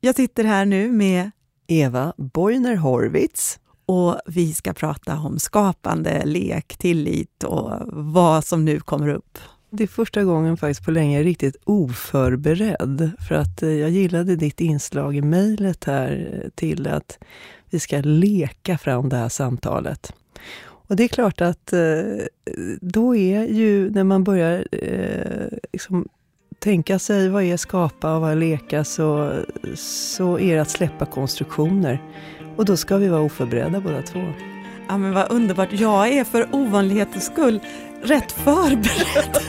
Jag sitter här nu med Eva Boyner Horwitz. Och vi ska prata om skapande, lek, tillit och vad som nu kommer upp. Det är första gången faktiskt på länge jag är riktigt oförberedd. För att eh, jag gillade ditt inslag i mejlet här eh, till att vi ska leka fram det här samtalet. Och det är klart att eh, då är ju, när man börjar liksom tänka sig vad är skapa och vad är leka, så, så är det att släppa konstruktioner. Och då ska vi vara oförberedda båda två. Ja men vad underbart. Jag är för ovanlighetens skull rätt förberedd.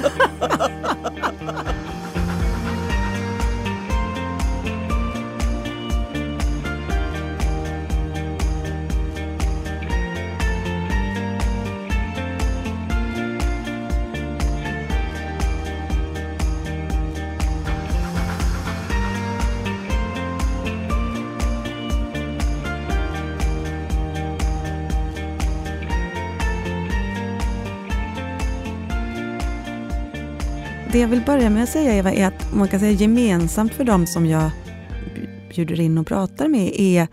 Det jag vill börja med att säga Eva är att man kan säga gemensamt för dem som jag bjuder in och pratar med är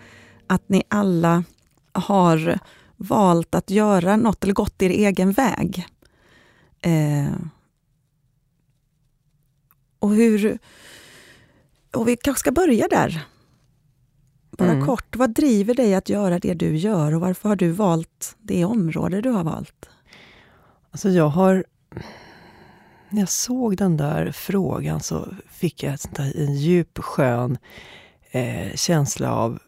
att ni alla har valt att göra något eller gått er egen väg. Eh, och hur... Och vi kanske ska börja där. Bara mm. kort, vad driver dig att göra det du gör och varför har du valt det område du har valt? Alltså jag har när jag såg den där frågan så fick jag ett sånt där, en djup, skön eh, känsla av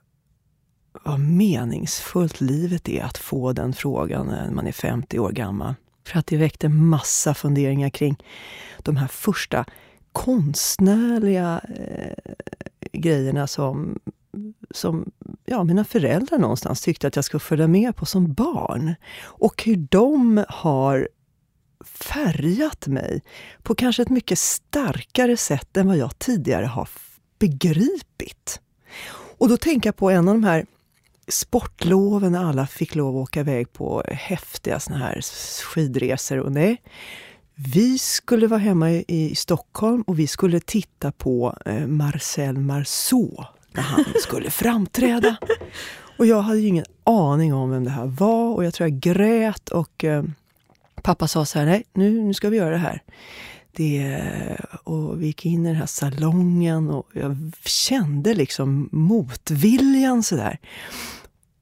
vad meningsfullt livet är att få den frågan när man är 50 år gammal. För att det väckte massa funderingar kring de här första konstnärliga eh, grejerna som, som ja, mina föräldrar någonstans tyckte att jag skulle följa med på som barn. Och hur de har färgat mig på kanske ett mycket starkare sätt än vad jag tidigare har begripit. Och då tänker jag på en av de här sportloven när alla fick lov att åka iväg på häftiga såna här skidresor. Och nej, vi skulle vara hemma i, Stockholm och vi skulle titta på eh, Marcel Marceau när han skulle framträda. Och jag hade ingen aning om vem det här var och jag tror jag grät och eh, pappa sa så här, nej nu, nu ska vi göra det här. Det, och vi gick in i den här salongen och jag kände liksom motviljan sådär.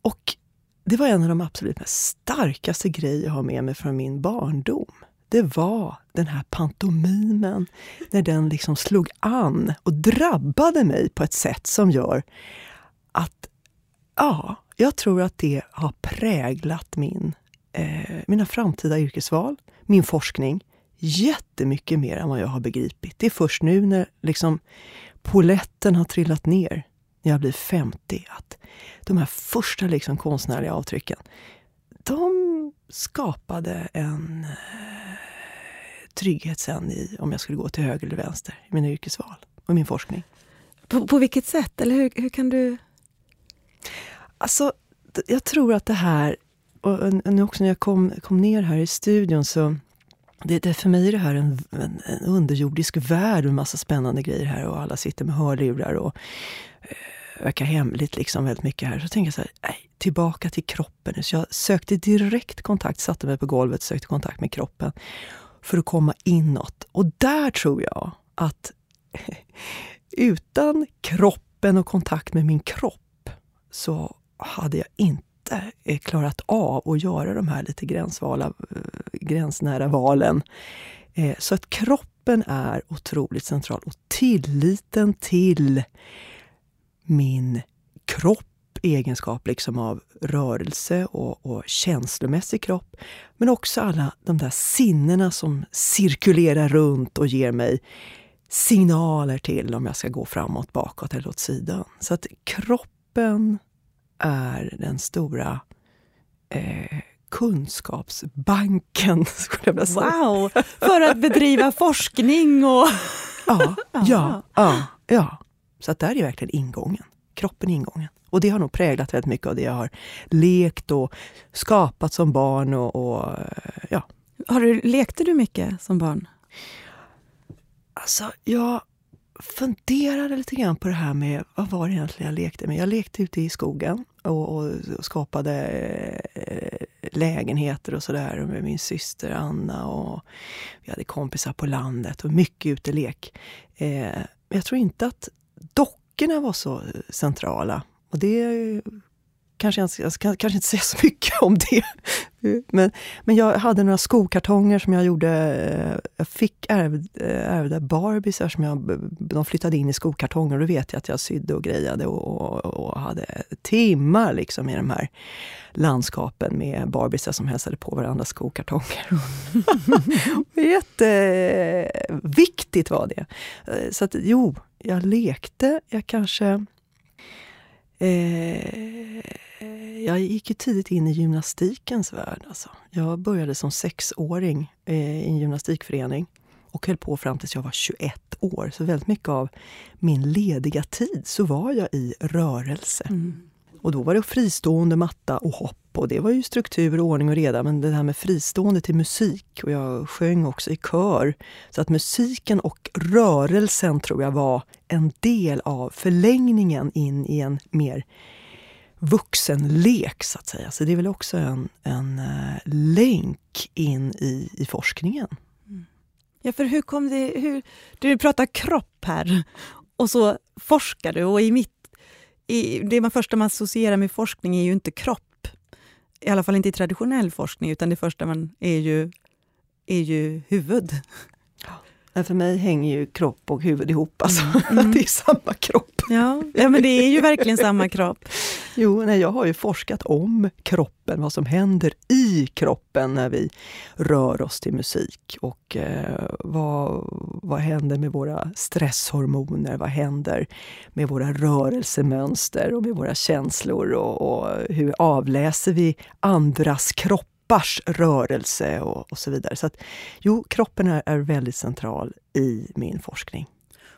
Och det var en av de absolut mest starkaste grejer jag har med mig från min barndom. Det var den här pantomimen, när den liksom slog an och drabbade mig på ett sätt som gör att, ja, jag tror att det har präglat min eh, mina framtida yrkesval, min forskning, jättemycket mer än vad jag har begripit. Det är först nu när liksom poletten har trillat ner, när jag blir 50, att de här första liksom konstnärliga avtrycken, de skapade en eh, trygghet sen i om jag skulle gå till höger eller vänster i mina yrkesval och min forskning. På, på vilket sätt? Eller hur, hur kan du... Alltså, jag tror att det här och nu också när jag kom, kom ner här i studion så det, det, för mig är det här en, en, en underjordisk värld med massa spännande grejer här och alla sitter med hörlurar och eh, verkar hemligt liksom väldigt mycket här. Så tänker jag så här, nej, tillbaka till kroppen. Så jag sökte direkt kontakt, satte mig på golvet och sökte kontakt med kroppen för att komma inåt. Och där tror jag att utan kroppen och kontakt med min kropp så hade jag inte inte eh, klarat av att göra de här lite gränsvala, eh, gränsnära valen. Eh, så att kroppen är otroligt central och tilliten till min kropp egenskap liksom av rörelse och, och känslomässig kropp. Men också alla de där sinnena som cirkulerar runt och ger mig signaler till om jag ska gå framåt, bakåt eller åt sidan. Så att kroppen är den stora eh, kunskapsbanken, skulle jag vilja säga. Wow! För att bedriva forskning och... ja, ja, ja, ja. Så att där är verkligen ingången. Kroppen är ingången. Och det har nog präglat väldigt mycket av det jag har lekt och skapat som barn. Och, och ja. Har du, lekte du mycket som barn? Alltså, jag funderade lite grann på det här med vad var det egentligen jag lekte med. Jag lekte ute i skogen och, och skapade eh, lägenheter och sådär med min syster Anna och vi hade kompisar på landet och mycket utelek. Eh, men jag tror inte att dockorna var så eh, centrala. Och det kanske jag, jag ska kanske inte säga så mycket om det. Men, men jag hade några skokartonger som jag gjorde. Jag fick ärvda, ärvda Barbies som jag, de flyttade in i skokartonger. Och då vet jag att jag sydde och grejade och, och, och hade timmar liksom i de här landskapen med Barbies som hälsade på varandras skokartonger. Jätteviktigt var det. Så att jo, jag lekte. Jag kanske Eh, jag gick ju tidigt in i gymnastikens värld. Alltså. Jag började som sexåring eh, i en gymnastikförening och höll på fram tills jag var 21 år. Så väldigt mycket av min lediga tid så var jag i rörelse. Mm. Och då var det fristående matta och hopp och det var ju struktur, ordning och reda. Men det här med fristående till musik och jag sjöng också i kör. Så att musiken och rörelsen tror jag var en del av förlängningen in i en mer vuxenlek så att säga. Så det är väl också en, en uh, länk in i, i forskningen. Mm. Ja, för hur kom det... Hur, du pratar kropp här och så forskar du och i mitt i, det man första man associerar med forskning är ju inte kropp. I alla fall inte i traditionell forskning, utan det första man är ju, är ju huvud. Ja, för mig hänger ju kropp och huvud ihop. Alltså. Mm. Mm. det är samma kropp. Ja, ja, men det är ju verkligen samma kropp. Jo, nej, jag har ju forskat om kroppen, vad som händer i kroppen när vi rör oss till musik. Och eh, vad, vad händer med våra stresshormoner? Vad händer med våra rörelsemönster och med våra känslor? Och, och hur avläser vi andras kroppars rörelse och, och så vidare. Så att, jo, kroppen är, är väldigt central i min forskning.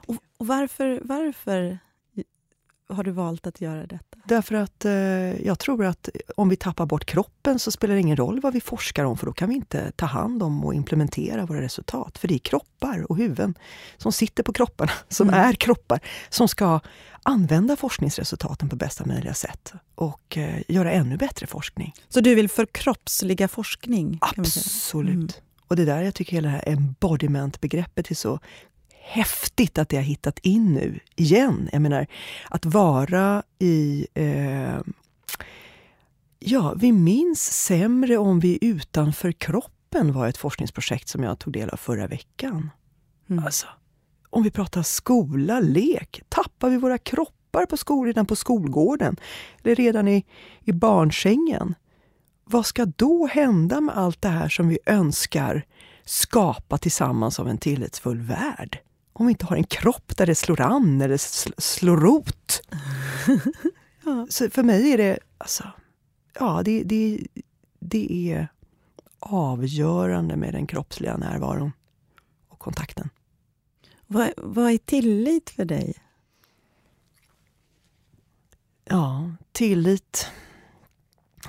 Och, och varför, varför har du valt att göra detta? Därför att eh, jag tror att om vi tappar bort kroppen så spelar det ingen roll vad vi forskar om för då kan vi inte ta hand om och implementera våra resultat. För det är kroppar och huvuden som sitter på kropparna, som mm. är kroppar, som ska använda forskningsresultaten på bästa möjliga sätt och eh, göra ännu bättre forskning. Så du vill förkroppsliga forskning? Absolut. Mm. Och det är där jag tycker hela det här embodiment-begreppet är så häftigt att det har hittat in nu igen. Jag menar, att vara i... Eh, ja, vi minns sämre om vi är utanför kroppen var ett forskningsprojekt som jag tog del av förra veckan. Mm. Alltså, om vi pratar skola, lek, tappar vi våra kroppar på skol, redan på skolgården? Eller redan i, i barnsängen? Vad ska då hända med allt det här som vi önskar skapa tillsammans av en tillitsfull värld? Om vi inte har en kropp där det slår an eller sl slår rot. ja. Så för mig är det, alltså, ja, det, det, det är avgörande med den kroppsliga närvaron och kontakten. Vad, vad är tillit för dig? Ja, tillit...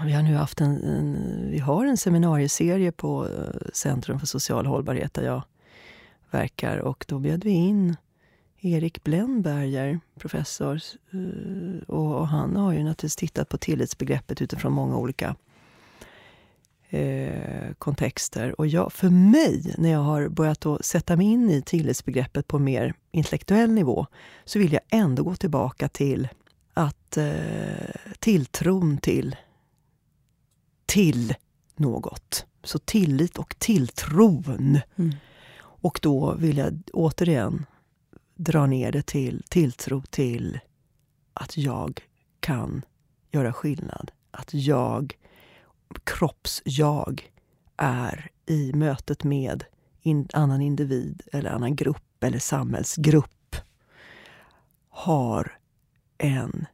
Vi har nu haft en, en, vi har en seminarieserie på eh, Centrum för social hållbarhet där jag verkar. Och då bjöd vi in Erik Blenberger, professor. Eh, och han har ju naturligtvis tittat på tillitsbegreppet utifrån många olika eh, kontexter. Och jag, för mig, när jag har börjat att sätta mig in i tillitsbegreppet på mer intellektuell nivå, så vill jag ändå gå tillbaka till att eh, tilltron till, till något. Så tillit och tilltron. Mm. Och då vill jag återigen dra ner det till tilltro till att jag kan göra skillnad. Att jag, kropps-jag, är i mötet med en annan individ eller annan grupp eller samhällsgrupp har en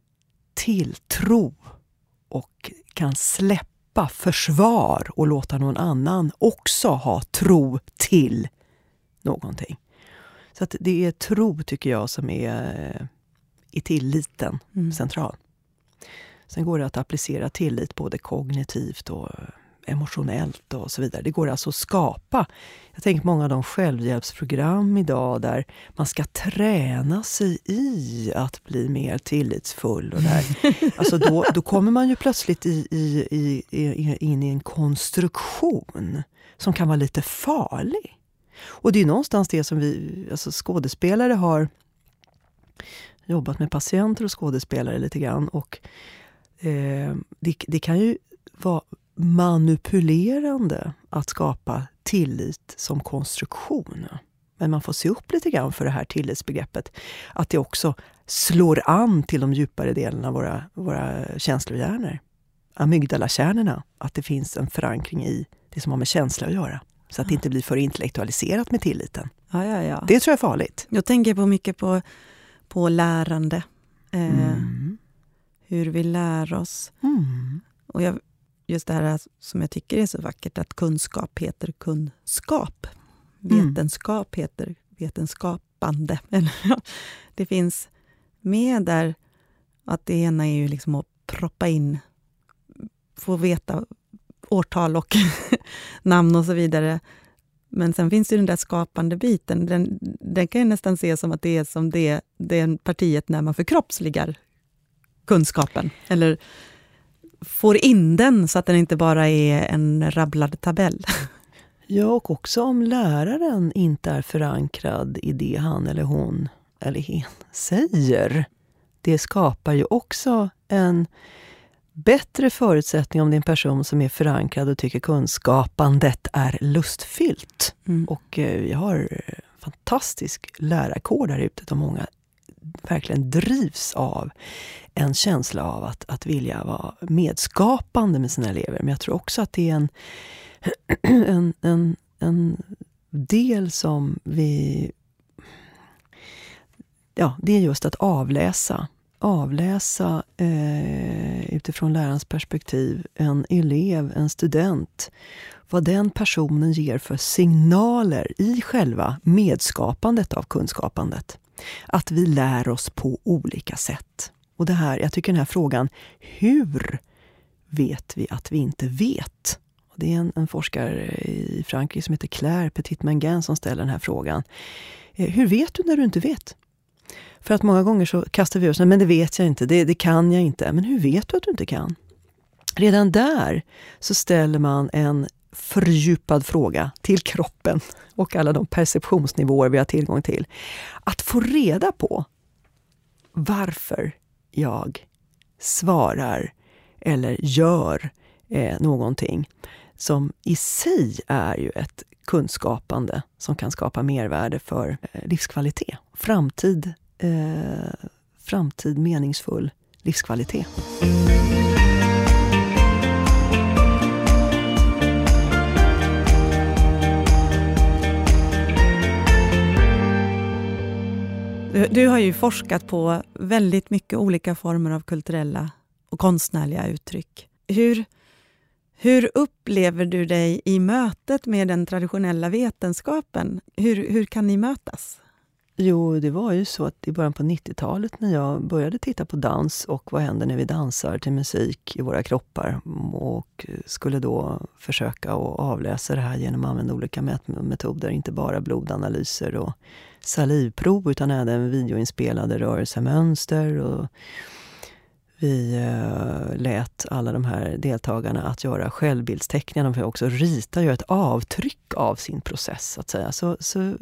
tilltro och kan släppa försvar och låta någon annan också ha tro till någonting. Så att det är tro, tycker jag, som är eh, i tilliten mm. central. Sen går det att applicera tillit både kognitivt och emotionellt och så vidare. Det går alltså att skapa. Jag tänker många av de självhjälpsprogram idag där man ska träna sig i att bli mer tillitsfull. Och där. Alltså då, då kommer man ju plötsligt i, i, i, in i en konstruktion som kan vara lite farlig. Och det är någonstans det som vi alltså skådespelare har jobbat med patienter och skådespelare lite grann. Och, eh, det, det kan ju vara manipulerande att skapa tillit som konstruktion. Men man får se upp lite grann för det här tillitsbegreppet. Att det också slår an till de djupare delarna av våra, våra känslohjärnor. Amygdalakärnorna. Att det finns en förankring i det som har med känsla att göra. Så att det inte blir för intellektualiserat med tilliten. Ja, ja, ja. Det tror jag är farligt. Jag tänker på mycket på, på lärande. Eh, mm. Hur vi lär oss. Mm. Och jag, just det här som jag tycker är så vackert, att kunskap heter kunskap. Mm. Vetenskap heter vetenskapande. det finns med där att det ena är ju liksom att proppa in, få veta årtal och namn och så vidare. Men sen finns ju den där skapande biten. Den, den kan jag nästan se som att det är som det, det partiet när man förkroppsligar kunskapen. Eller får in den så att den inte bara är en rabblad tabell. Ja, och också om läraren inte är förankrad i det han eller hon eller hen säger. Det skapar ju också en bättre förutsättning om det är en person som är förankrad och tycker kunskapandet är lustfyllt. Mm. Och eh, vi har fantastisk lärarkår där ute där många verkligen drivs av en känsla av att, att vilja vara medskapande med sina elever. Men jag tror också att det är en, en, en, en del som vi... Ja, det är just att avläsa. Avläsa eh, utifrån lärarens perspektiv en elev, en student. Vad den personen ger för signaler i själva medskapandet av kunskapandet. Att vi lär oss på olika sätt. Och det här, jag tycker den här frågan, hur vet vi att vi inte vet? Och det är en, en forskare i Frankrike som heter Claire Petit-Mangan som ställer den här frågan. Eh, hur vet du när du inte vet? För att många gånger så kastar vi oss, men det vet jag inte, det, det kan jag inte. Men hur vet du att du inte kan? Redan där så ställer man en fördjupad fråga till kroppen och alla de perceptionsnivåer vi har tillgång till. Att få reda på varför jag svarar eller gör eh, någonting som i sig är ju ett kunskapande som kan skapa mervärde för eh, livskvalitet. Framtid, eh, framtid meningsfull livskvalitet. Du, du, har ju forskat på väldigt mycket olika former av kulturella och konstnärliga uttryck. Hur, hur upplever du dig i mötet med den traditionella vetenskapen? Hur, hur kan ni mötas? Jo, det var ju så att i början på 90-talet när jag började titta på dans och vad händer när vi dansar till musik i våra kroppar och skulle då försöka att avläsa det här genom att använda olika mätmetoder, inte bara blodanalyser och salivprov utan även videoinspelade rörelsemönster. Och vi eh, lät alla de här deltagarna att göra självbildsteckningar. De fick också rita göra ett avtryck av sin process. Så att säga. Så, så,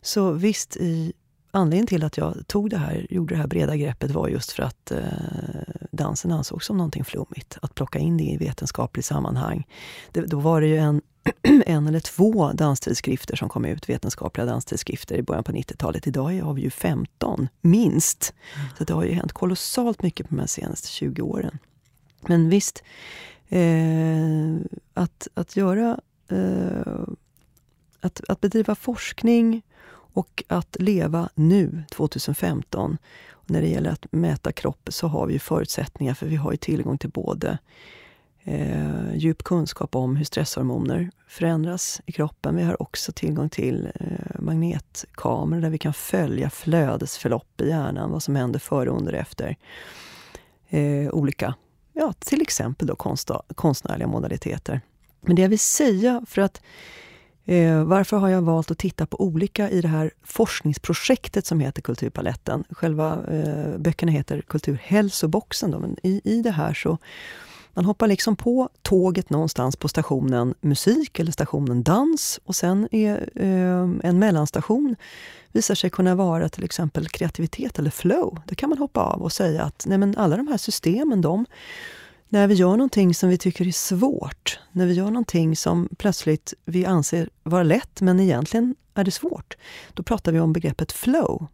så visst, i, anledningen till att jag tog det här, gjorde det här breda greppet var just för att eh, dansen ansågs som någonting flummigt. Att plocka in det i vetenskapligt sammanhang. Det, då var det ju en en eller två danstidskrifter som kom ut, vetenskapliga danstidskrifter i början på 90-talet. Idag har vi ju 15, minst. Så det har ju hänt kolossalt mycket på de senaste 20 åren. Men visst, eh, att, att göra... Eh, att, att bedriva forskning och att leva nu, 2015. Och när det gäller att mäta kropp så har vi förutsättningar för vi har ju tillgång till både eh, djup kunskap om hur stresshormoner förändras i kroppen. Vi har också tillgång till eh, magnetkameror där vi kan följa flödesförlopp i hjärnan, vad som händer före, under och efter eh, olika ja, till exempel då konsta, konstnärliga modaliteter. Men det jag vill säga, för att eh, varför har jag valt att titta på olika i det här forskningsprojektet som heter Kulturpaletten? Själva eh, böckerna heter Kulturhälsoboxen. Då, men i, i det här så man hoppar liksom på tåget någonstans på stationen musik eller stationen dans och sen är eh, en mellanstation visar sig kunna vara till exempel kreativitet eller flow. Då kan man hoppa av och säga att nej men alla de här systemen, de, när vi gör någonting som vi tycker är svårt, när vi gör någonting som plötsligt vi anser vara lätt men egentligen är det svårt, då pratar vi om begreppet flow.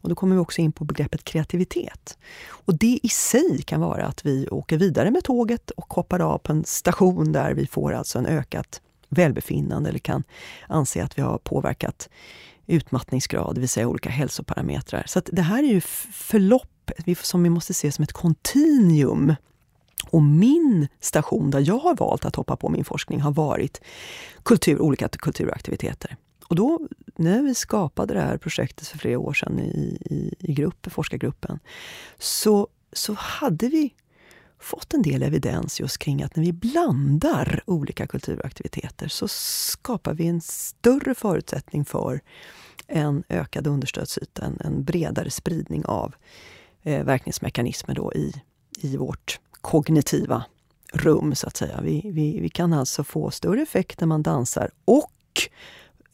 Och då kommer vi också in på begreppet kreativitet. Och det i sig kan vara att vi åker vidare med tåget och hoppar av på en station där vi får alltså en ökat välbefinnande eller kan anse att vi har påverkat utmattningsgrad, det vill säga olika hälsoparametrar. Så det här är ju förlopp som vi måste se som ett kontinuum. Och min station där jag har valt att hoppa på min forskning har varit kultur, olika kulturaktiviteter. Och då, när vi skapade det här projektet för flera år sedan i, i, i grupp, forskargruppen, så, så hade vi fått en del evidens just kring att när vi blandar olika kulturaktiviteter så skapar vi en större förutsättning för en ökad understödsyta, en, en bredare spridning av eh, verkningsmekanismer då i, i vårt kognitiva rum, så att säga. Vi, vi, vi kan alltså få större effekt när man dansar och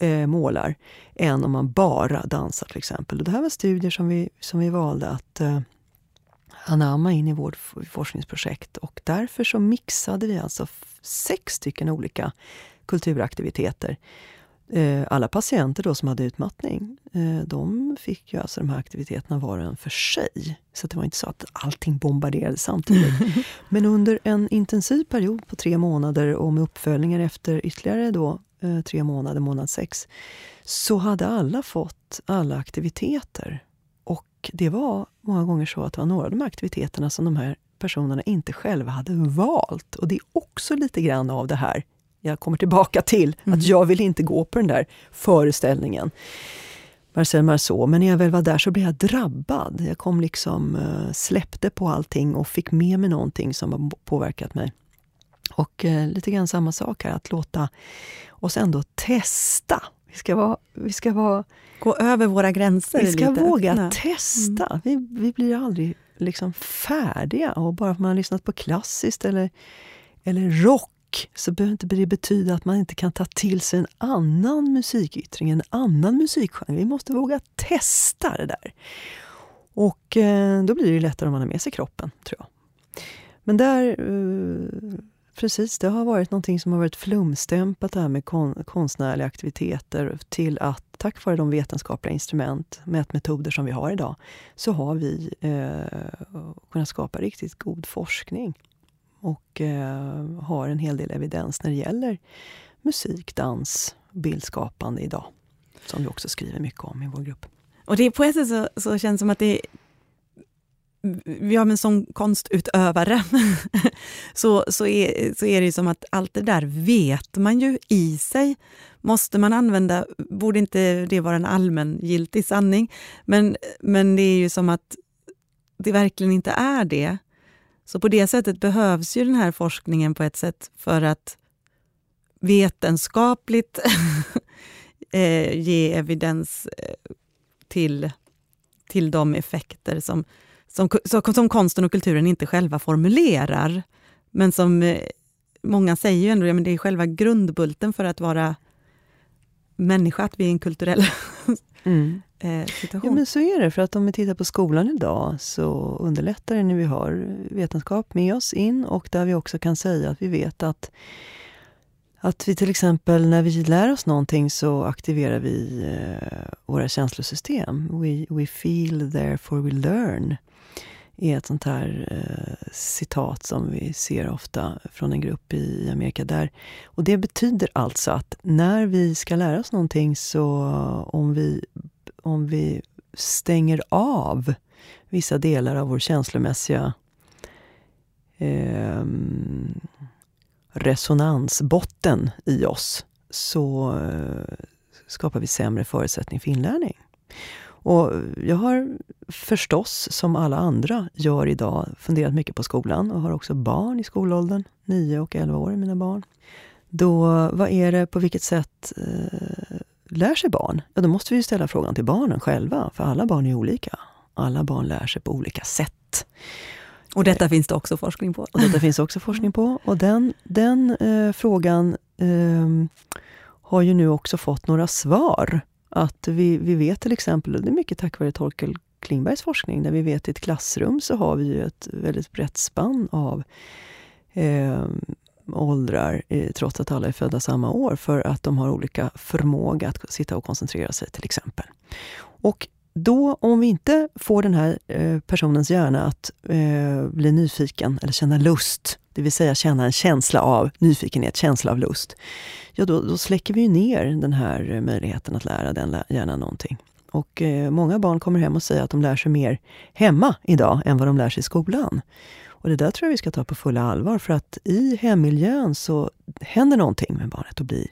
eh, målar än om man bara dansar till exempel. Och det här var studier som vi, som vi valde att eh, anamma in i vårt forskningsprojekt och därför så mixade vi alltså sex stycken olika kulturaktiviteter. Eh, alla patienter då som hade utmattning, eh, de fick ju alltså de här aktiviteterna var och en för sig. Så det var inte så att allting bombarderades samtidigt. Men under en intensiv period på tre månader och med uppföljningar efter ytterligare då tre månader, månad sex, så hade alla fått alla aktiviteter. Och det var många gånger så att det var några av de aktiviteterna som de här personerna inte själva hade valt. Och det är också lite grann av det här jag kommer tillbaka till, mm. att jag vill inte gå på den där föreställningen. Marcel Marceau. Men när jag väl var där så blev jag drabbad. Jag kom liksom, eh, släppte på allting och fick med mig någonting som har påverkat mig. Och eh, lite grann samma sak här, att låta oss ändå testa. Vi ska, vara, vi ska vara, gå över våra gränser. Vi ska lite. våga testa. Mm. Vi, vi blir aldrig liksom färdiga. Och bara för att man har lyssnat på klassiskt eller, eller rock så behöver inte det betyda att man inte kan ta till sig en annan musikyttring, en annan musikgenre. Vi måste våga testa det där. Och eh, då blir det lättare om man har med sig kroppen, tror jag. Men där eh, Precis, det har varit någonting som har varit flumstämpat det här med kon konstnärliga aktiviteter till att tack vare de vetenskapliga instrument, mätmetoder som vi har idag, så har vi eh, kunnat skapa riktigt god forskning och eh, har en hel del evidens när det gäller musik, dans, bildskapande idag. Som vi också skriver mycket om i vår grupp. Och det på ett sätt så, så känns det som att det ja, men som konstutövare så, så, är, så är det som att allt det där vet man ju i sig. Måste man använda, borde inte det vara en allmängiltig sanning? Men, men det är ju som att det verkligen inte är det. Så på det sättet behövs ju den här forskningen på ett sätt för att vetenskapligt eh, ge evidens eh, till, till de effekter som, som, som konsten och kulturen inte själva formulerar, men som eh, många säger ju ändå, ja, men det är själva grundbulten för att vara människa, att vi är en kulturell mm. Eh, situation. Ja, men så är det, för att om vi tittar på skolan idag så underlättar det när vi har vetenskap med oss in och där vi också kan säga att vi vet att att vi till exempel när vi lär oss någonting så aktiverar vi eh, våra känslosystem. We, we feel, therefore we learn är ett sånt här eh, citat som vi ser ofta från en grupp i Amerika. där. Och Det betyder alltså att när vi ska lära oss någonting så om vi, om vi stänger av vissa delar av vår känslomässiga eh, resonansbotten i oss så eh, skapar vi sämre förutsättning för inlärning. Och jag har förstås, som alla andra gör idag, funderat mycket på skolan och har också barn i skolåldern. 9 och 11 år är mina barn. Då, vad är det, på vilket sätt eh, lär sig barn? Ja, då måste vi ställa frågan till barnen själva, för alla barn är olika. Alla barn lär sig på olika sätt. Och detta finns det också forskning på. Och detta finns också forskning på. Och den, den eh, frågan eh, har ju nu också fått några svar. Att vi, vi vet till exempel, och det är mycket tack vare Torkel Klingbergs forskning, där vi vet att i ett klassrum så har vi ju ett väldigt brett spann av eh, åldrar, eh, trots att alla är födda samma år, för att de har olika förmåga att sitta och koncentrera sig till exempel. Och då, om vi inte får den här eh, personens hjärna att eh, bli nyfiken eller känna lust, det vill säga känna en känsla av nyfikenhet, känsla av lust, ja då, då släcker vi ner den här möjligheten att lära den hjärnan någonting. Och eh, många barn kommer hem och säger att de lär sig mer hemma idag än vad de lär sig i skolan. Och det där tror jag vi ska ta på fulla allvar, för att i hemmiljön så händer någonting med barnet och blir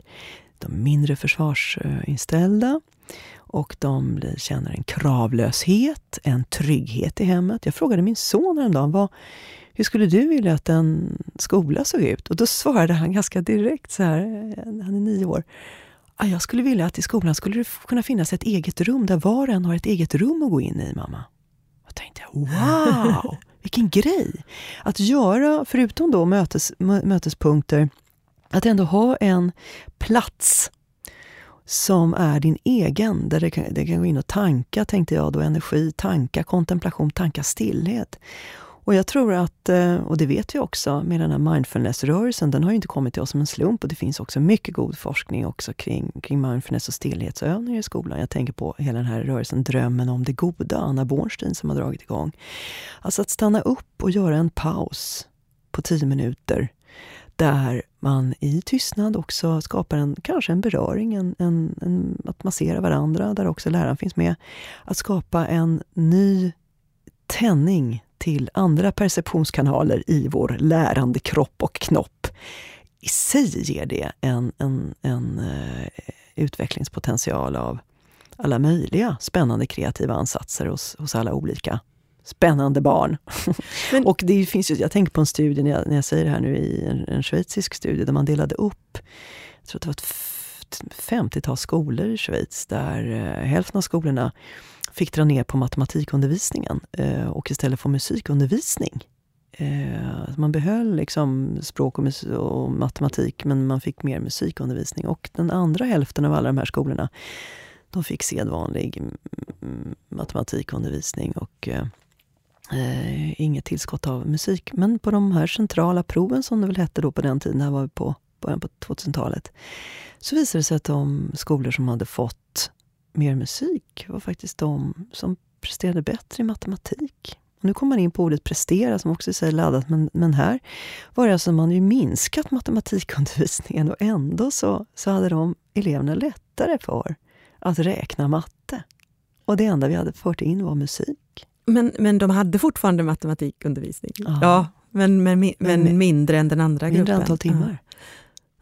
de mindre försvarsinställda och de blir, känner en kravlöshet, en trygghet i hemmet. Jag frågade min son häromdagen, vad, hur skulle du vilja att en skola såg ut? Och då svarade han ganska direkt så här, han är nio år. Ah, jag skulle vilja att i skolan skulle det kunna finnas ett eget rum där var och en har ett eget rum att gå in i, mamma. Och tänkte jag, wow, vilken grej! Att göra, förutom då mötes, mötespunkter, att ändå ha en plats som är din egen, där det kan, det kan gå in och tanka, tänkte jag då, energi, tanka kontemplation, tanka stillhet. Och jag tror att, eh, och det vet vi också med den här mindfulness-rörelsen, den har ju inte kommit till oss som en slump och det finns också mycket god forskning också kring, kring mindfulness och stillhetsövningar i skolan. Jag tänker på hela den här rörelsen Drömmen om det goda, Anna Bornstein som har dragit igång. Alltså att stanna upp och göra en paus på tio minuter där man i tystnad också skapar en, kanske en beröring, en, en, en, att massera varandra, där också läraren finns med. Att skapa en ny tändning till andra perceptionskanaler i vår lärande kropp och knopp. I sig ger det en, en, en uh, utvecklingspotential av alla möjliga spännande kreativa ansatser hos, hos alla olika spännande barn. Men, och det finns ju, jag tänker på en studie, när jag, när jag säger det här nu, i en, en schweizisk studie, där man delade upp, jag tror att det var ett 50-tal skolor i Schweiz, där eh, hälften av skolorna fick dra ner på matematikundervisningen eh, och istället få musikundervisning. Eh, man behöll liksom språk och, och, matematik, men man fick mer musikundervisning. Och den andra hälften av alla de här skolorna, de fick sedvanlig mm, matematikundervisning och eh, eh, inget tillskott av musik. Men på de här centrala proven, som det väl hette då på den tiden, här var vi på början på 2000-talet, så visade det sig att de skolor som hade fått mer musik var faktiskt de som presterade bättre i matematik. Nu kommer man in på ordet prestera, som också är laddat, men, men här var det alltså, man ju minskat matematikundervisningen och ändå så, så hade de eleverna lättare för att räkna matte. Och det enda vi hade fört in var musik. Men, men de hade fortfarande matematikundervisning? Aha. Ja, men, men, men, men, mindre än den andra mindre gruppen? Mindre antal timmar.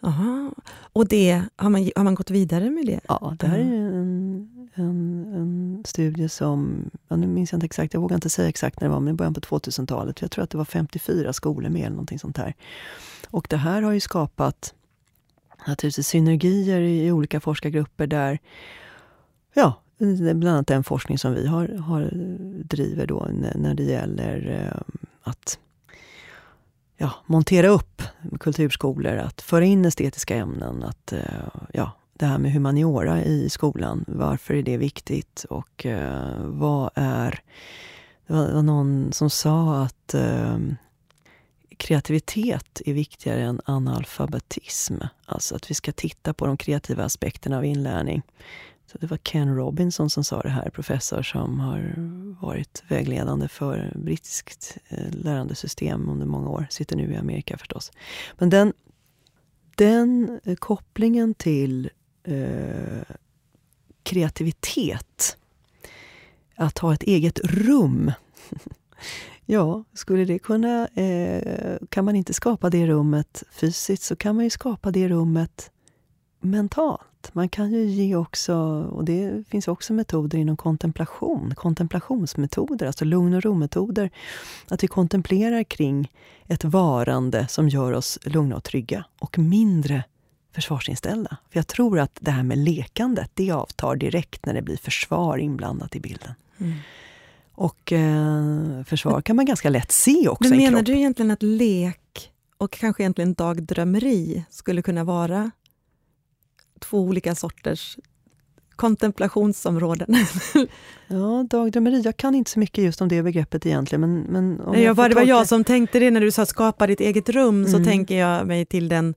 Aha. Och det, har, man, har man gått vidare med det? Ja, det här är en, en, en studie som, ja, nu minns jag inte exakt, jag vågar inte säga exakt när det var, men i början på 2000-talet. Jag tror att det var 54 skolor med eller någonting sånt här. Och det här har ju skapat naturligtvis synergier i, i olika forskargrupper där ja, bland annat den forskning som vi har, har driver då när det gäller eh, att ja, montera upp kulturskolor, att föra in estetiska ämnen, att eh, ja, det här med humaniora i skolan, varför är det viktigt och eh, vad är... Det var någon som sa att eh, kreativitet är viktigare än analfabetism. Alltså att vi ska titta på de kreativa aspekterna av inlärning. Så det var Ken Robinson som sa det här, professor som har varit vägledande för brittiskt eh, lärandesystem under många år. Sitter nu i Amerika förstås. Men den, den eh, kopplingen till eh, kreativitet, att ha ett eget rum. ja, skulle det kunna... Eh, kan man inte skapa det rummet fysiskt så kan man ju skapa det rummet mentalt. Man kan ju ge också, och det finns också metoder inom kontemplation, kontemplationsmetoder, alltså lugn och ro-metoder. Att vi kontemplerar kring ett varande som gör oss lugna och trygga och mindre försvarsinställda. För jag tror att det här med lekandet, det avtar direkt när det blir försvar inblandat i bilden. Mm. Och eh, försvar kan man ganska lätt se också Men menar du egentligen att lek och kanske egentligen dagdrömmeri skulle kunna vara två olika sorters kontemplationsområden. ja, dagdrömmeri. Jag kan inte så mycket just om det begreppet egentligen. Men, men om Nej, jag, det var jag som tänkte det när du sa skapa ditt eget rum, mm. så tänker jag mig till den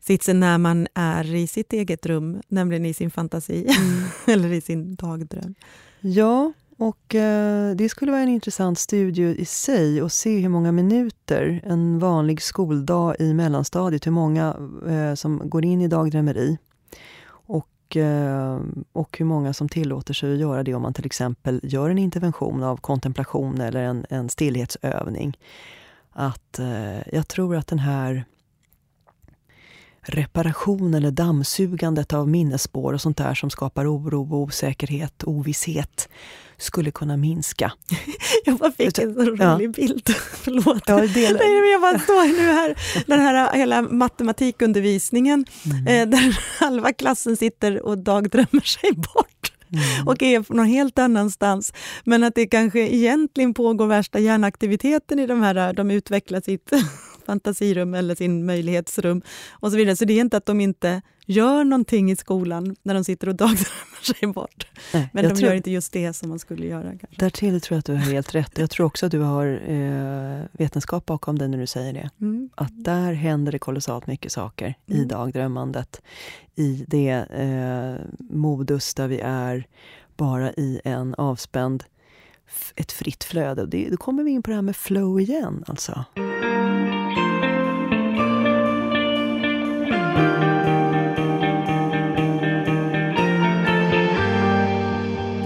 sitsen när man är i sitt eget rum, nämligen i sin fantasi, mm. eller i sin dagdröm. Ja, och eh, det skulle vara en intressant studie i sig att se hur många minuter en vanlig skoldag i mellanstadiet, hur många eh, som går in i dagdrömmeri. Och, eh, och hur många som tillåter sig att göra det om man till exempel gör en intervention av kontemplation eller en, en stillhetsövning. Att eh, jag tror att den här reparation eller dammsugandet av minnesspår och sånt där som skapar oro, osäkerhet, ovisshet skulle kunna minska. Jag bara fick en så rolig ja. bild. Förlåt. Ja, det Nej, jag bara står nu här, den här hela matematikundervisningen mm. eh, där halva klassen sitter och dagdrömmer sig bort. Mm. och är någon helt annanstans. Men att det kanske egentligen pågår värsta hjärnaktiviteten i de här, de utvecklar sitt fantasirum eller sin möjlighetsrum och så vidare. Så det är inte att de inte gör någonting i skolan när de sitter och dagdrömmer sig bort. Nej, Men de tror, gör inte just det som man skulle göra. Kanske. Därtill tror jag att du har helt rätt. Jag tror också att du har eh, vetenskap bakom dig när du säger det. Mm. Att där händer det kolossalt mycket saker mm. i dagdrömmandet. I det eh, modus där vi är bara i en avspänd, ett fritt flöde. Det, då kommer vi in på det här med flow igen. alltså.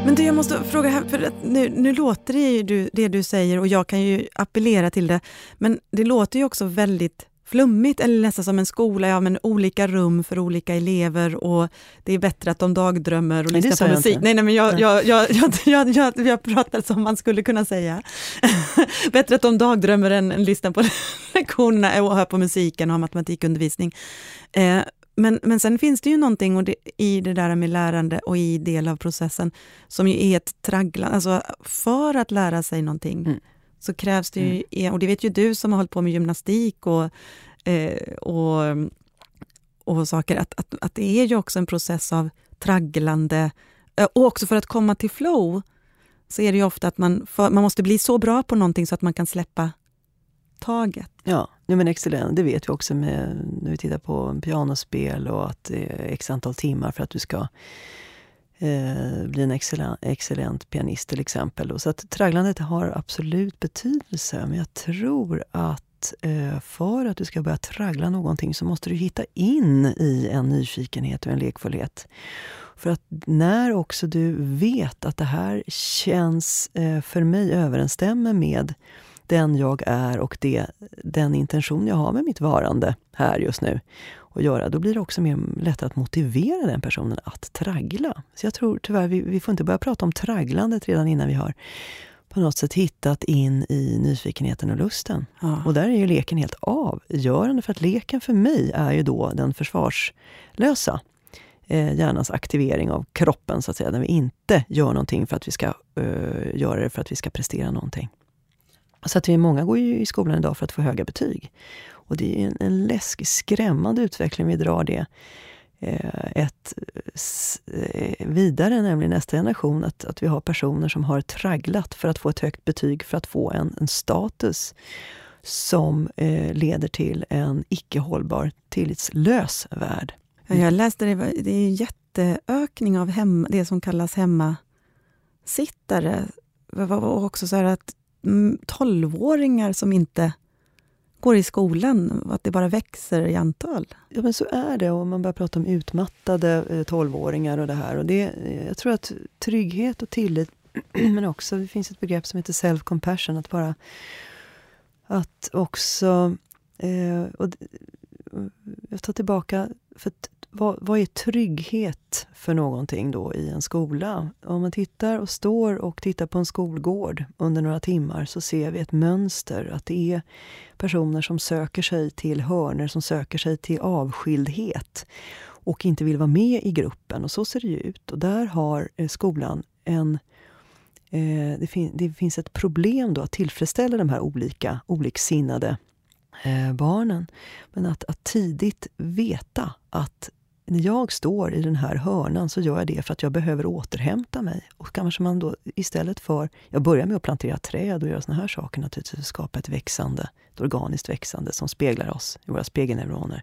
Men du, jag måste fråga här, för nu, nu låter det ju du, det du säger och jag kan ju appellera till det, men det låter ju också väldigt flummigt eller nästan som en skola, ja men olika rum för olika elever och det är bättre att de dagdrömmer och lyssnar på musik. Nej, nej, men jag, jag, jag, jag, jag, jag, pratar som man skulle kunna säga. bättre att de dagdrömmer än, än lyssnar på lektionerna och hör på musiken och har matematikundervisning. Eh, men, men sen finns det ju någonting och det, i det där med lärande och i del av processen som ju är ett tragglande. Alltså för att lära sig någonting mm. Så krävs det ju, mm. och det vet ju du som har hållit på med gymnastik och, eh, och, och saker, att, att, att det är ju också en process av tragglande. Eh, och också för att komma till flow så är det ju ofta att man, för, man måste bli så bra på någonting så att man kan släppa taget. Ja, ja men excellent. Det vet vi också med, när vi tittar på pianospel och att det är x antal timmar för att du ska eh, bli en excellent, excellent pianist till exempel. Så att tragglandet har absolut betydelse. Men jag tror att eh, för att du ska börja traggla någonting så måste du hitta in i en nyfikenhet och en lekfullhet. För att när också du vet att det här känns, eh, för mig överensstämmer med den jag är och det, den intention jag har med mitt varande här just nu att göra, då blir det också mer lättare att motivera den personen att traggla. Så jag tror tyvärr, vi, vi får inte börja prata om tragglandet redan innan vi har på något sätt hittat in i nyfikenheten och lusten. Ja. Och där är ju leken helt avgörande, för att leken för mig är ju då den försvarslösa eh, hjärnans aktivering av kroppen, så att säga, när vi inte gör någonting för att vi ska eh, göra det för att vi ska prestera någonting. Så att vi många går ju i skolan idag för att få höga betyg. Och det är en, en läskig, skrämmande utveckling vi drar det eh, ett, eh, vidare, nämligen nästa generation, att, att vi har personer som har tragglat för att få ett högt betyg, för att få en, en status som eh, leder till en icke hållbar, tillitslös värld. Jag läste det, det är en jätteökning av hem, det som kallas hemmasittare. Och också så att mm, tolvåringar som inte går i skolan, att det bara växer i antal. Ja, men så är det. Och man börjar prata om utmattade eh, tolvåringar och det här. Och det, eh, jag tror att trygghet och tillit, men också, det finns ett begrepp som heter self-compassion, att bara att också... Eh, och jag tar tillbaka, för vad, vad är trygghet för någonting då i en skola? Om man tittar och står och tittar på en skolgård under några timmar så ser vi ett mönster. Att det är personer som söker sig till hörner, som söker sig till avskildhet och inte vill vara med i gruppen. Och så ser det ju ut. Och där har eh, skolan en eh, det, fin det, finns ett problem då att tillfredsställa de här olika oliksinnade eh, barnen. Men att, att tidigt veta att när jag står i den här hörnan så gör jag det för att jag behöver återhämta mig. Och kanske man då istället för, jag börjar med att plantera träd och göra såna här saker naturligtvis, skapa ett växande, ett organiskt växande som speglar oss i våra spegelneuroner.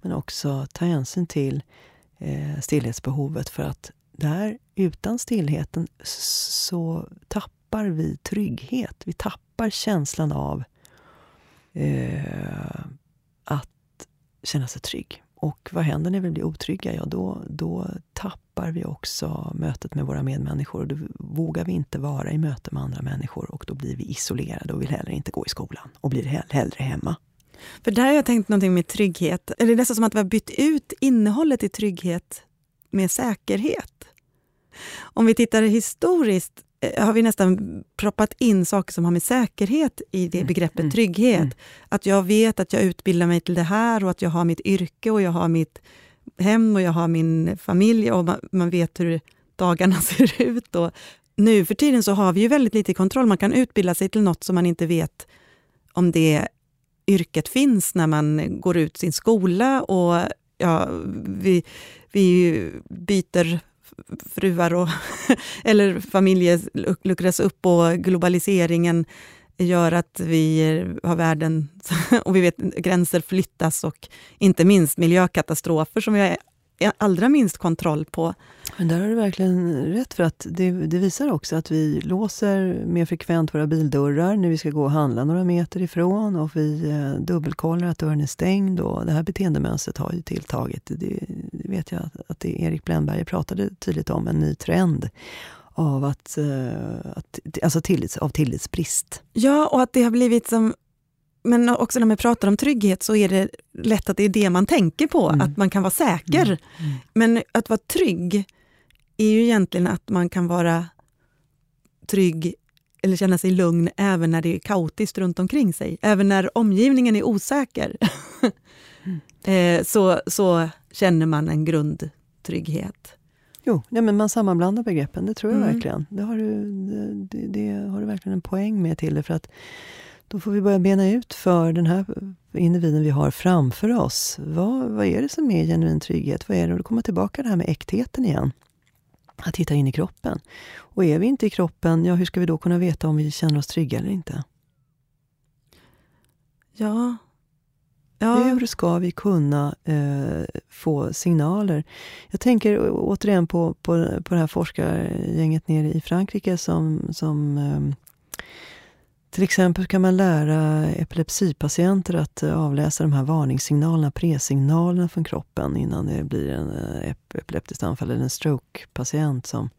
Men också ta hänsyn till eh, stillhetsbehovet för att där, utan stillheten, så tappar vi trygghet. Vi tappar känslan av eh, att känna sig trygg. Och vad händer när vi blir otrygga? Ja, då, då tappar vi också mötet med våra medmänniskor. Och då vågar vi inte vara i möte med andra människor och då blir vi isolerade och vill heller inte gå i skolan och blir hellre hemma. För där har jag tänkt någonting med trygghet. Eller det är nästan som att vi har bytt ut innehållet i trygghet med säkerhet. Om vi tittar historiskt har vi nästan proppat in saker som har med säkerhet i det mm, begreppet mm, trygghet. Mm. Att jag vet att jag utbildar mig till det här och att jag har mitt yrke och jag har mitt hem och jag har min familj och man, man vet hur dagarna ser ut. Och nu för tiden så har vi ju väldigt lite kontroll. Man kan utbilda sig till något som man inte vet om det yrket finns när man går ut sin skola och ja, vi, vi byter fruar och, eller familjer luckras upp och globaliseringen gör att vi har världen och vi vet gränser flyttas och inte minst miljökatastrofer som vi allra minst kontroll på. Men där har du verkligen rätt, för att det, det, visar också att vi låser mer frekvent våra bildörrar när vi ska gå och handla några meter ifrån och vi eh, dubbelkollar att dörren är stängd. Och det här beteendemönstret har ju tilltagit. Det, det vet jag att det Erik Brännberg pratade tydligt om, en ny trend av, att, eh, att, alltså tillits, av tillitsbrist. Ja, och att det har blivit som men också när man pratar om trygghet så är det lätt att det är det man tänker på, mm. att man kan vara säker. Mm. Mm. Men att vara trygg är ju egentligen att man kan vara trygg eller känna sig lugn även när det är kaotiskt runt omkring sig. Även när omgivningen är osäker. eh, så, så känner man en grundtrygghet. Jo, ja, men man sammanblandar begreppen, det tror jag mm. verkligen. Det har, du, det, det, har du verkligen en poäng med till det. För att då får vi börja bena ut för den här individen vi har framför oss. Vad, vad är det som är genuin trygghet? Vad är det? Och då kommer tillbaka det här med äktheten igen. Att titta in i kroppen. Och är vi inte i kroppen, ja hur ska vi då kunna veta om vi känner oss trygga eller inte? Ja. ja. Hur ska vi kunna eh, få signaler? Jag tänker återigen på, på, på det här forskargänget nere i Frankrike som, som eh, till exempel kan man lära epilepsipatienter att eh, avläsa de här varningssignalerna, presignalerna från kroppen innan det blir en eh, epileptiskt anfall eller en strokepatient som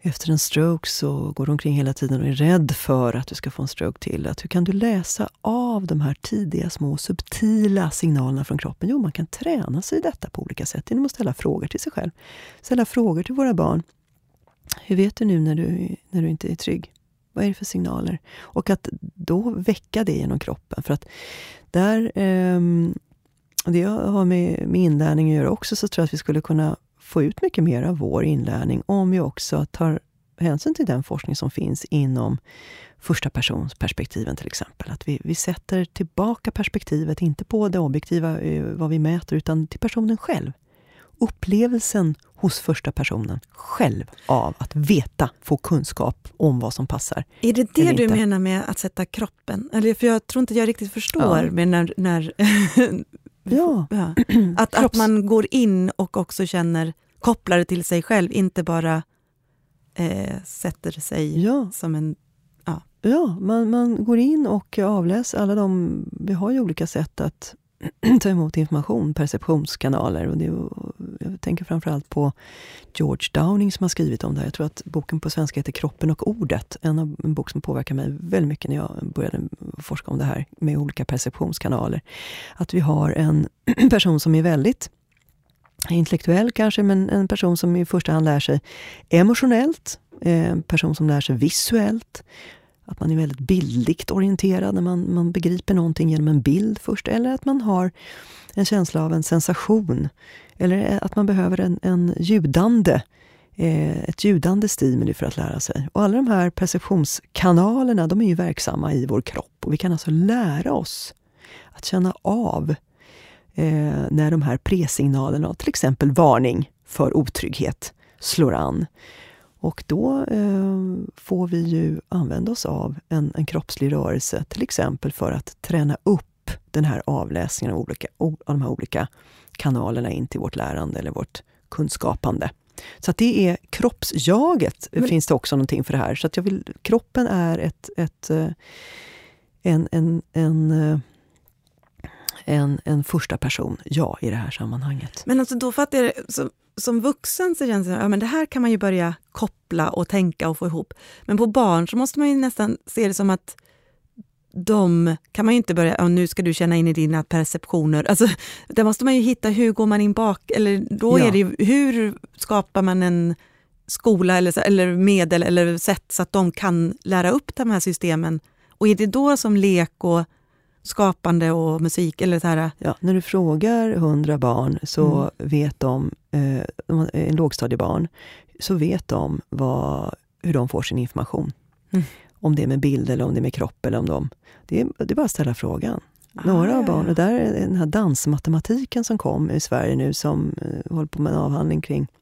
efter en stroke så går du omkring hela tiden och är rädd för att du ska få en stroke till. Att hur kan du läsa av de här tidiga, små, subtila signalerna från kroppen? Jo, man kan träna sig i detta på olika sätt genom att ställa frågor till sig själv. Ställa frågor till våra barn. Hur vet du nu när du, när du inte är trygg? Vad är det för signaler? Och att då väcka det genom kroppen. För att där, eh, det har med, med inlärning att göra också, så tror jag att vi skulle kunna få ut mycket mer av vår inlärning om vi också tar hänsyn till den forskning som finns inom första persons perspektiven till exempel. Att vi, vi sätter tillbaka perspektivet, inte på det objektiva, eh, vad vi mäter, utan till personen själv upplevelsen hos första personen själv av att veta, få kunskap om vad som passar. Är det det du menar med att sätta kroppen? Eller, för jag tror inte jag riktigt förstår. Ja. Men när, när ja. ja. Att, att man går in och också känner, kopplar det till sig själv, inte bara eh, sätter sig ja. som en... Ja, ja man, man går in och avläser alla de... Vi har ju olika sätt att ta emot information, perceptionskanaler. Och det, jag tänker framförallt på George Downing som har skrivit om det här. Jag tror att boken på svenska heter Kroppen och ordet. En, av, en bok som påverkar mig väldigt mycket när jag började forska om det här med olika perceptionskanaler. Att vi har en person som är väldigt intellektuell kanske, men en person som i första hand lär sig emotionellt, eh, en person som lär sig visuellt, att man är väldigt bildligt orienterad när man, man begriper någonting genom en bild först, eller att man har en känsla av en sensation. Eller att man behöver en, en ljudande, eh, ett ljudande stimuli för att lära sig. Och alla de här perceptionskanalerna, de är ju verksamma i vår kropp. Och vi kan alltså lära oss att känna av eh, när de här presignalerna, till exempel varning för otrygghet, slår an. Och då eh, får vi ju använda oss av en, en kroppslig rörelse, till exempel för att träna upp den här avläsningen av, olika, av de här olika kanalerna in till vårt lärande eller vårt kunskapande. Så att det är kroppsjaget, Men, finns det också någonting för det här. Så att jag vill, kroppen är ett, ett, eh, en, en, en, eh, en, en första person, ja, i det här sammanhanget. Men alltså då fattar jag det, som vuxen så känns det att ja, det här kan man ju börja koppla och tänka och få ihop. Men på barn så måste man ju nästan se det som att de kan man ju inte börja, ja, nu ska du känna in i dina perceptioner. Alltså, där måste man ju hitta, hur går man in bak? Eller då ja. är det hur skapar man en skola eller, eller medel eller sätt så att de kan lära upp de här systemen? Och är det då som lek och skapande och musik? Eller så här. Ja, när du frågar hundra barn så mm. vet de, eh, en lågstadiebarn, så vet de vad, hur de får sin information. Mm. Om det är med bild eller om det är med kropp. Eller om de, det, är, det är bara att ställa frågan. Ah, Några av barnen, där är den här dansmatematiken som kom i Sverige nu som eh, håller på med en avhandling kring Eh,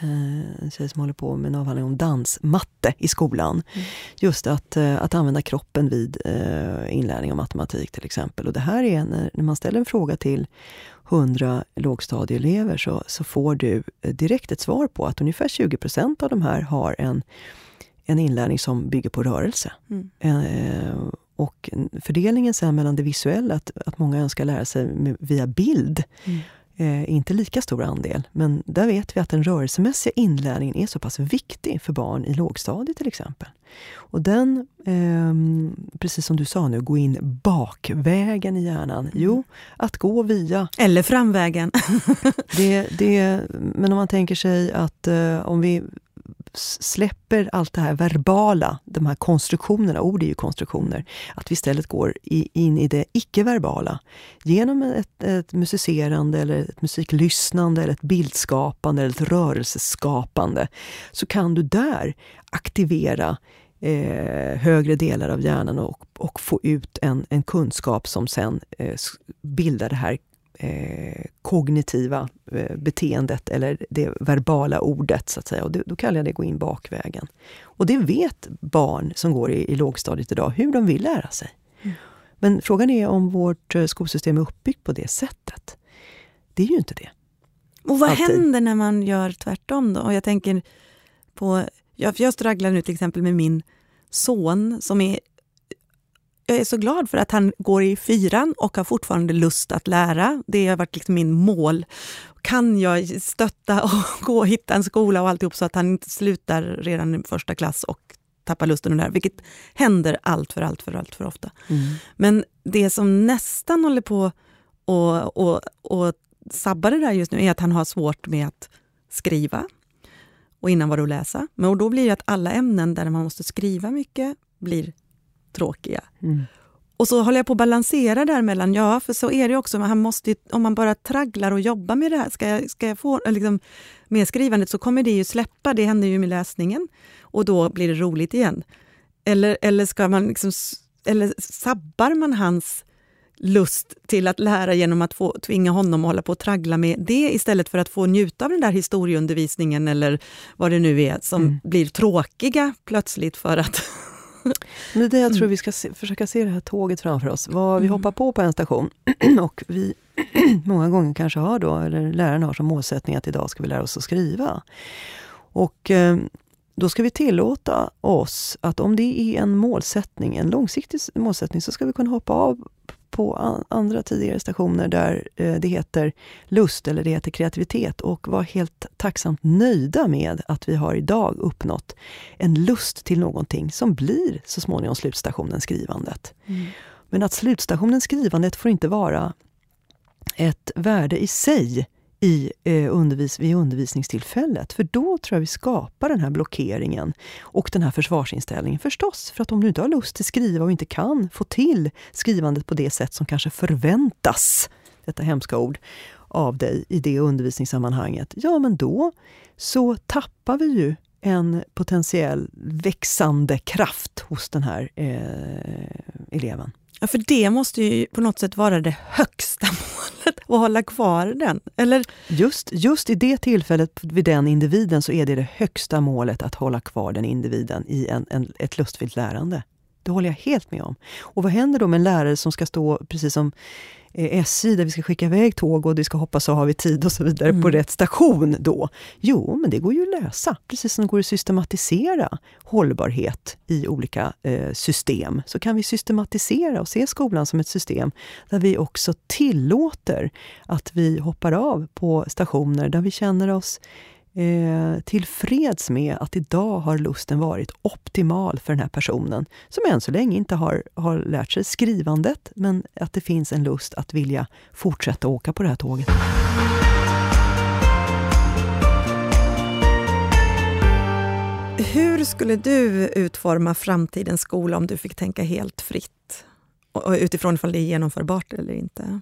en tjej som håller på med en avhandling om dansmatte i skolan. Mm. Just att, eh, att använda kroppen vid eh, inlärning av matematik till exempel. Och det här är när, när man ställer en fråga till 100 lågstadieelever så, så får du direkt ett svar på att ungefär 20% av de här har en, en inlärning som bygger på rörelse. Mm. Eh, och fördelningen sen mellan det visuella, att, att många önskar lära sig med, via bild, mm eh, inte lika stor andel. Men där vet vi att den rörelsemässiga inlärningen är så pass viktig för barn i lågstadiet till exempel. Och den, eh, precis som du sa nu, gå in bakvägen i hjärnan. Mm. Jo, att gå via... Eller framvägen. det, det, men om man tänker sig att eh, om vi släpper allt det här verbala, de här konstruktionerna, ord är ju konstruktioner, att vi istället går i, in i det icke-verbala. Genom ett, ett musicerande, eller ett musiklyssnande, eller ett bildskapande eller ett rörelseskapande, så kan du där aktivera eh, högre delar av hjärnan och, och få ut en, en kunskap som sen eh, bildar det här eh, kognitiva eh, beteendet eller det verbala ordet. så att säga. Och det, då kallar jag det gå in bakvägen. Och det vet barn som går i, i lågstadiet idag, hur de vill lära sig. Mm. Men frågan är om vårt eh, skolsystem är uppbyggt på det sättet. Det är ju inte det. Och vad Alltid. händer när man gör tvärtom då? Och jag tänker på, jag, jag stragglar nu till exempel med min son som är jag är så glad för att han går i fyran och har fortfarande lust att lära. Det har varit liksom min mål. Kan jag stötta och gå och hitta en skola och alltihop så att han inte slutar redan i första klass och tappar lusten och där, vilket händer allt för allt för allt för ofta. Mm. Men det som nästan håller på och, och, och sabba det där just nu är att han har svårt med att skriva. Och innan var det att läsa. Men då blir det att alla ämnen där man måste skriva mycket blir tråkiga. Mm. Och så håller jag på att balansera där mellan, ja för så är det också, han måste, om man bara tragglar och jobbar med det här, ska jag, ska jag få, liksom, med skrivandet så kommer det ju släppa, det händer ju med läsningen. Och då blir det roligt igen. Eller, eller, ska man liksom, eller sabbar man hans lust till att lära genom att få tvinga honom att hålla på och traggla med det istället för att få njuta av den där historieundervisningen eller vad det nu är som mm. blir tråkiga plötsligt för att det är det jag tror mm. vi ska se, försöka se det här tåget framför oss. Vad vi mm. hoppar på på en station och vi många gånger kanske har då, eller läraren har som målsättning att idag ska vi lära oss att skriva. Och eh, då ska vi tillåta oss att om det är en målsättning, en långsiktig målsättning, så ska vi kunna hoppa av på andra tidigare stationer där eh, det heter lust eller det heter kreativitet och var helt tacksamt nöjda med att vi har idag uppnått en lust till någonting som blir så småningom slutstationen skrivandet. Mm. Men att slutstationen skrivandet får inte vara ett värde i sig i, eh, undervis vid undervisningstillfället. För då tror jag vi skapar den här blockeringen och den här försvarsinställningen förstås. För att om du inte har lust att skriva och inte kan få till skrivandet på det sätt som kanske förväntas, detta hemska ord, av dig i det undervisningssammanhanget, ja men då så tappar vi ju en potentiell växande kraft hos den här eh, eleven. Ja, för det måste ju på något sätt vara det högsta målet, och hålla kvar den. Eller? Just, just i det tillfället, vid den individen, så är det det högsta målet att hålla kvar den individen i en, en, ett lustfyllt lärande. Det håller jag helt med om. Och vad händer då med en lärare som ska stå, precis som SJ där vi ska skicka iväg tåg och vi ska hoppas så har vi tid och så vidare mm. på rätt station då. Jo, men det går ju att lösa. Precis som det går att systematisera hållbarhet i olika eh, system, så kan vi systematisera och se skolan som ett system där vi också tillåter att vi hoppar av på stationer där vi känner oss eh, tillfreds med att idag har lusten varit optimal för den här personen, som än så länge inte har, har lärt sig skrivandet, men att det finns en lust att vilja fortsätta åka på det här tåget. Hur skulle du utforma framtidens skola om du fick tänka helt fritt? Och utifrån ifall det är genomförbart eller inte?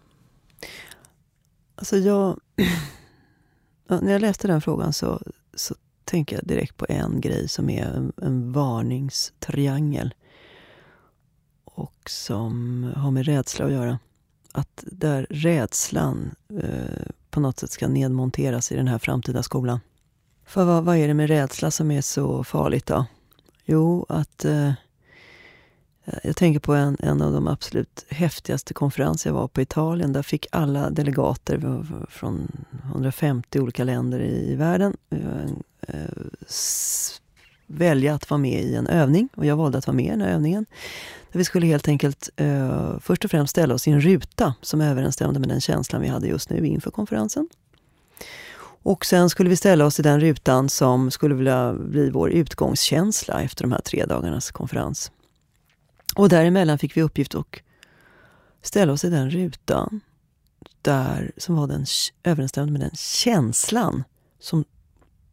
Alltså jag Ja, när jag läste den frågan så, så tänker jag direkt på en grej som är en, en varningstriangel. Och som har med rädsla att göra. Att där rädslan eh, på något sätt ska nedmonteras i den här framtida skolan. För vad, vad är det med rädsla som är så farligt då? Jo, att eh, Eh, jag tänker på en, en av de absolut häftigaste konferenser jag var på i Italien. Där fick alla delegater från 150 olika länder i världen eh, eh, välja att vara med i en övning. Och jag valde att vara med i den här övningen. Där vi skulle helt enkelt eh, först och främst ställa oss i en ruta som överensstämde med den känslan vi hade just nu inför konferensen. Och sen skulle vi ställa oss i den rutan som skulle vilja bli vår utgångskänsla efter de här tre dagarnas konferens. Och däremellan fick vi uppgift att ställa oss i den rutan där, som var den, överensstämde med den känslan som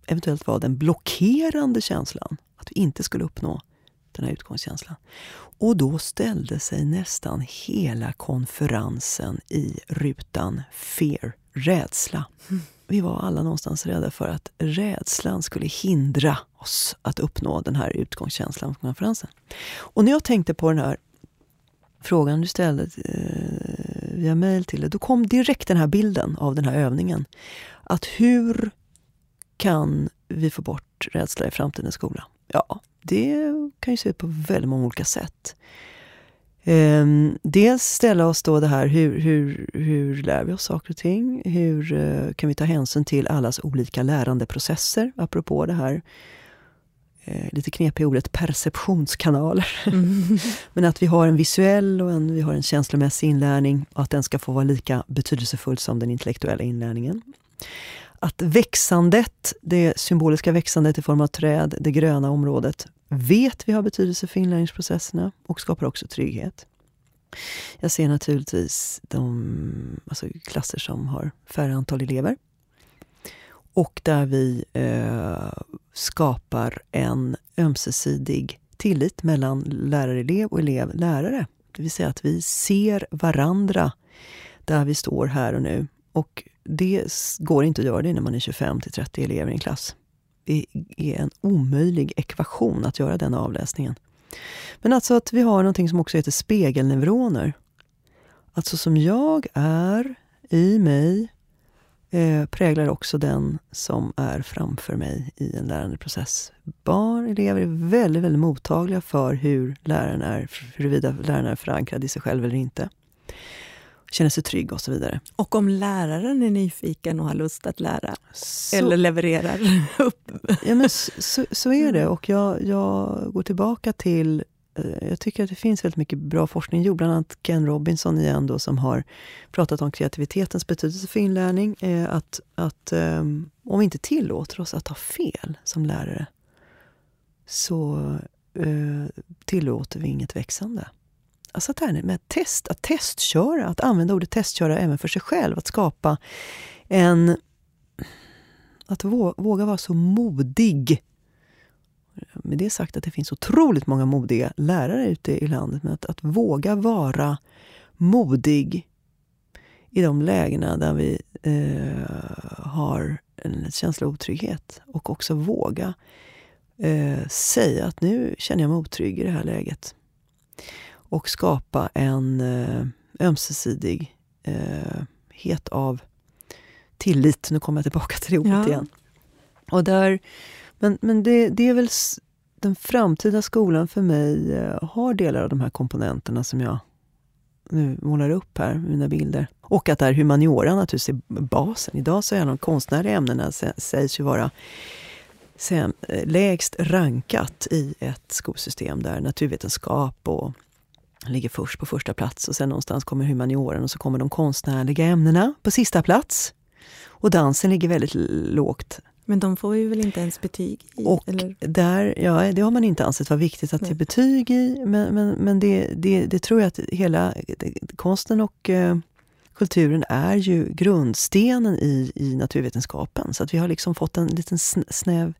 eventuellt var den blockerande känslan. Att vi inte skulle uppnå den här utgångskänslan. Och då ställde sig nästan hela konferensen i rutan fear, rädsla. Mm. Vi var alla någonstans rädda för att rädslan skulle hindra oss att uppnå den här utgångskänslan på konferensen. Och när jag tänkte på den här frågan du ställde eh, via mail till dig, då kom direkt den här bilden av den här övningen. Att hur kan vi få bort rädsla i framtidens skola? Ja, det kan ju se ut på väldigt många olika sätt. Um, dels ställa oss då det här, hur, hur, hur lär vi oss saker och ting? Hur uh, kan vi ta hänsyn till allas olika lärandeprocesser? Apropå det här uh, lite knepiga ordet perceptionskanaler. Mm. Men att vi har en visuell och en, vi har en känslomässig inlärning och att den ska få vara lika betydelsefull som den intellektuella inlärningen. Att växandet, det symboliska växandet i form av träd, det gröna området, vet vi har betydelse för inlärningsprocesserna och skapar också trygghet. Jag ser naturligtvis de alltså klasser som har färre antal elever. Och där vi eh, skapar en ömsesidig tillit mellan lärarelev och elev-lärare. Det vill säga att vi ser varandra där vi står här och nu. Och det går inte att göra det när man är 25 till 30 elever i en klass. Det är en omöjlig ekvation att göra den avläsningen. Men alltså att vi har någonting som också heter spegelneuroner. Alltså som jag är i mig eh, präglar också den som är framför mig i en lärandeprocess. Barn, elever är väldigt, väldigt mottagliga för hur läraren är, huruvida läraren är förankrad i sig själv eller inte känner sig trygg och så vidare. Och om läraren är nyfiken och har lust att lära så, eller levererar upp? Ja, men så, så, är det. Och jag, jag går tillbaka till eh, jag tycker att det finns väldigt mycket bra forskning gjord. Bland annat Ken Robinson igen då, som har pratat om kreativitetens betydelse för inlärning. Eh, att, att um, om vi inte tillåter oss att ha fel som lärare så uh, tillåter vi inget växande jag satt här med test, att testköra, att använda ordet testköra även för sig själv. Att skapa en... Att våga vara så modig. Med det sagt att det finns otroligt många modiga lärare ute i landet. Men att, att våga vara modig i de lägena där vi eh, har en känsla av otrygghet. Och också våga eh, säga att nu känner jag mig otrygg i det här läget och skapa en eh, ömsesidig eh, av tillit. Nu kommer jag tillbaka till det ordet ja. igen. Och där, men men det, det är väl den framtida skolan för mig eh, har delar av de här komponenterna som jag nu målar upp här mina bilder. Och att där humaniora naturligtvis är basen. Idag så är de konstnärliga ämnena sägs ju vara sen, lägst rankat i ett skolsystem där naturvetenskap och ligger först på första plats och sen någonstans kommer humanioran och så kommer de konstnärliga ämnena på sista plats. Och dansen ligger väldigt lågt. Men de får ju väl inte ens betyg i? Och eller? där, ja, det har man inte ansett vara viktigt att ge betyg i. Men, men, men det, det, det, tror jag att hela konsten och eh, kulturen är ju grundstenen i, i naturvetenskapen. Så att vi har liksom fått en liten snäv,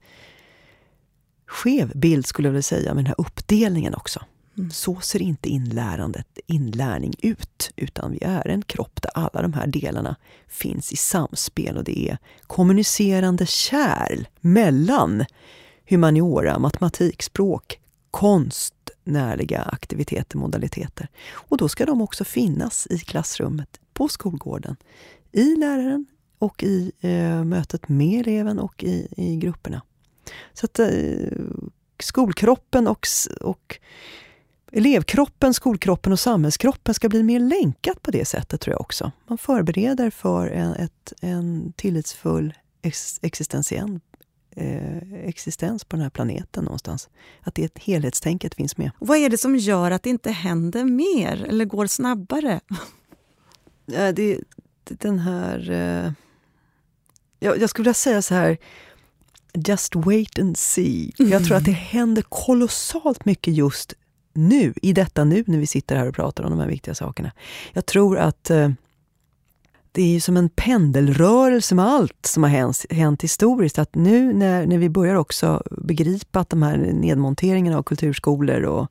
skev bild skulle jag vilja säga, med den här uppdelningen också. Mm. Så ser inte inlärandet, inlärning ut, utan vi är en kropp där alla de här delarna finns i samspel och det är kommunicerande kärl mellan humaniora, matematik, språk, konstnärliga aktiviteter, modaliteter. Och då ska de också finnas i klassrummet, på skolgården, i läraren och i eh, mötet med eleven och i, i grupperna. Så att eh, skolkroppen och, och elevkroppen, skolkroppen och samhällskroppen ska bli mer länkat på det sättet tror jag också. Man förbereder för en, ett, en tillitsfull ex, eh, existens på den här planeten någonstans. Att det helhetstänket finns med. Vad är det som gör att det inte händer mer eller går snabbare? det, det, den här... Eh, jag, jag skulle vilja säga så här, just wait and see. Jag tror att det händer kolossalt mycket just nu, i detta nu, när vi sitter här och pratar om de här viktiga sakerna. Jag tror att eh, det är som en pendelrörelse med allt som har hänt, hänt historiskt. Att nu när, när vi börjar också begripa att de här nedmonteringarna av kulturskolor och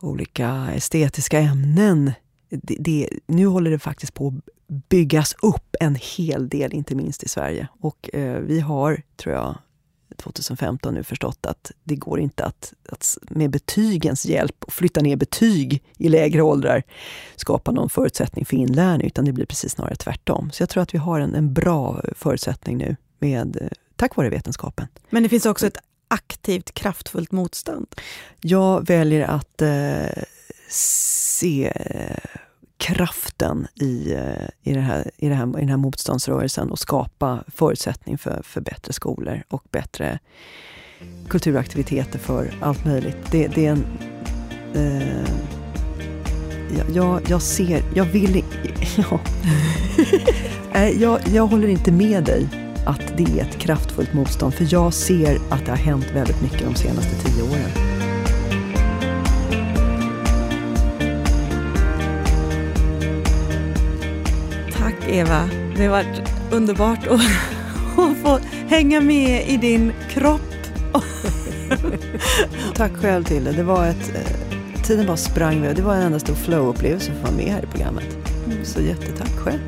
olika estetiska ämnen, det, det, nu håller det faktiskt på att byggas upp en hel del, inte minst i Sverige. Och eh, vi har, tror jag, 2015 nu förstått att det går inte att, att med betygens hjälp, flytta ner betyg i lägre åldrar, skapa någon förutsättning för inlärning, utan det blir precis snarare tvärtom. Så jag tror att vi har en, en bra förutsättning nu, med, tack vare vetenskapen. Men det finns också ett aktivt, kraftfullt motstånd? Jag väljer att eh, se eh, kraften i, eh, i, det här, i, det här, i den här motståndsrörelsen och skapa förutsättning för, för bättre skolor och bättre kulturaktiviteter för allt möjligt. Det, det är en... Eh, jag, jag ser, jag vill... Ja. jag, jag håller inte med dig att det är ett kraftfullt motstånd, för jag ser att det har hänt väldigt mycket de senaste tio åren. Eva. Det har varit underbart att, att få hänga med i din kropp. Tack själv till det. var ett, eh, tiden bara sprang med. Det var en enda stor flow-upplevelse att få vara med här i programmet. Mm. Så jättetack själv.